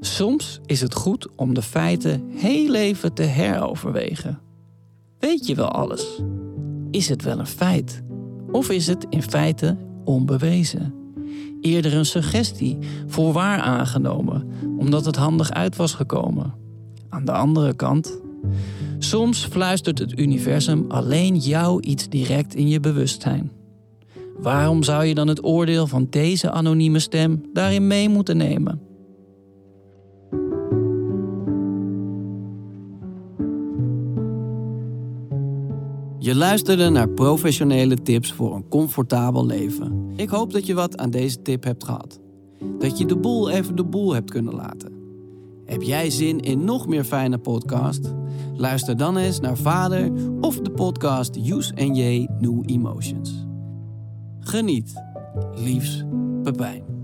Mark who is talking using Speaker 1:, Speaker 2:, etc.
Speaker 1: Soms is het goed om de feiten heel even te heroverwegen. Weet je wel alles? Is het wel een feit? Of is het in feite onbewezen? Eerder een suggestie, voor waar aangenomen, omdat het handig uit was gekomen. Aan de andere kant, soms fluistert het universum alleen jou iets direct in je bewustzijn. Waarom zou je dan het oordeel van deze anonieme stem daarin mee moeten nemen?
Speaker 2: Je luisterde naar professionele tips voor een comfortabel leven. Ik hoop dat je wat aan deze tip hebt gehad. Dat je de boel even de boel hebt kunnen laten. Heb jij zin in nog meer fijne podcast? Luister dan eens naar Vader of de podcast Use and J New Emotions. Geniet. Liefs, Pepijn.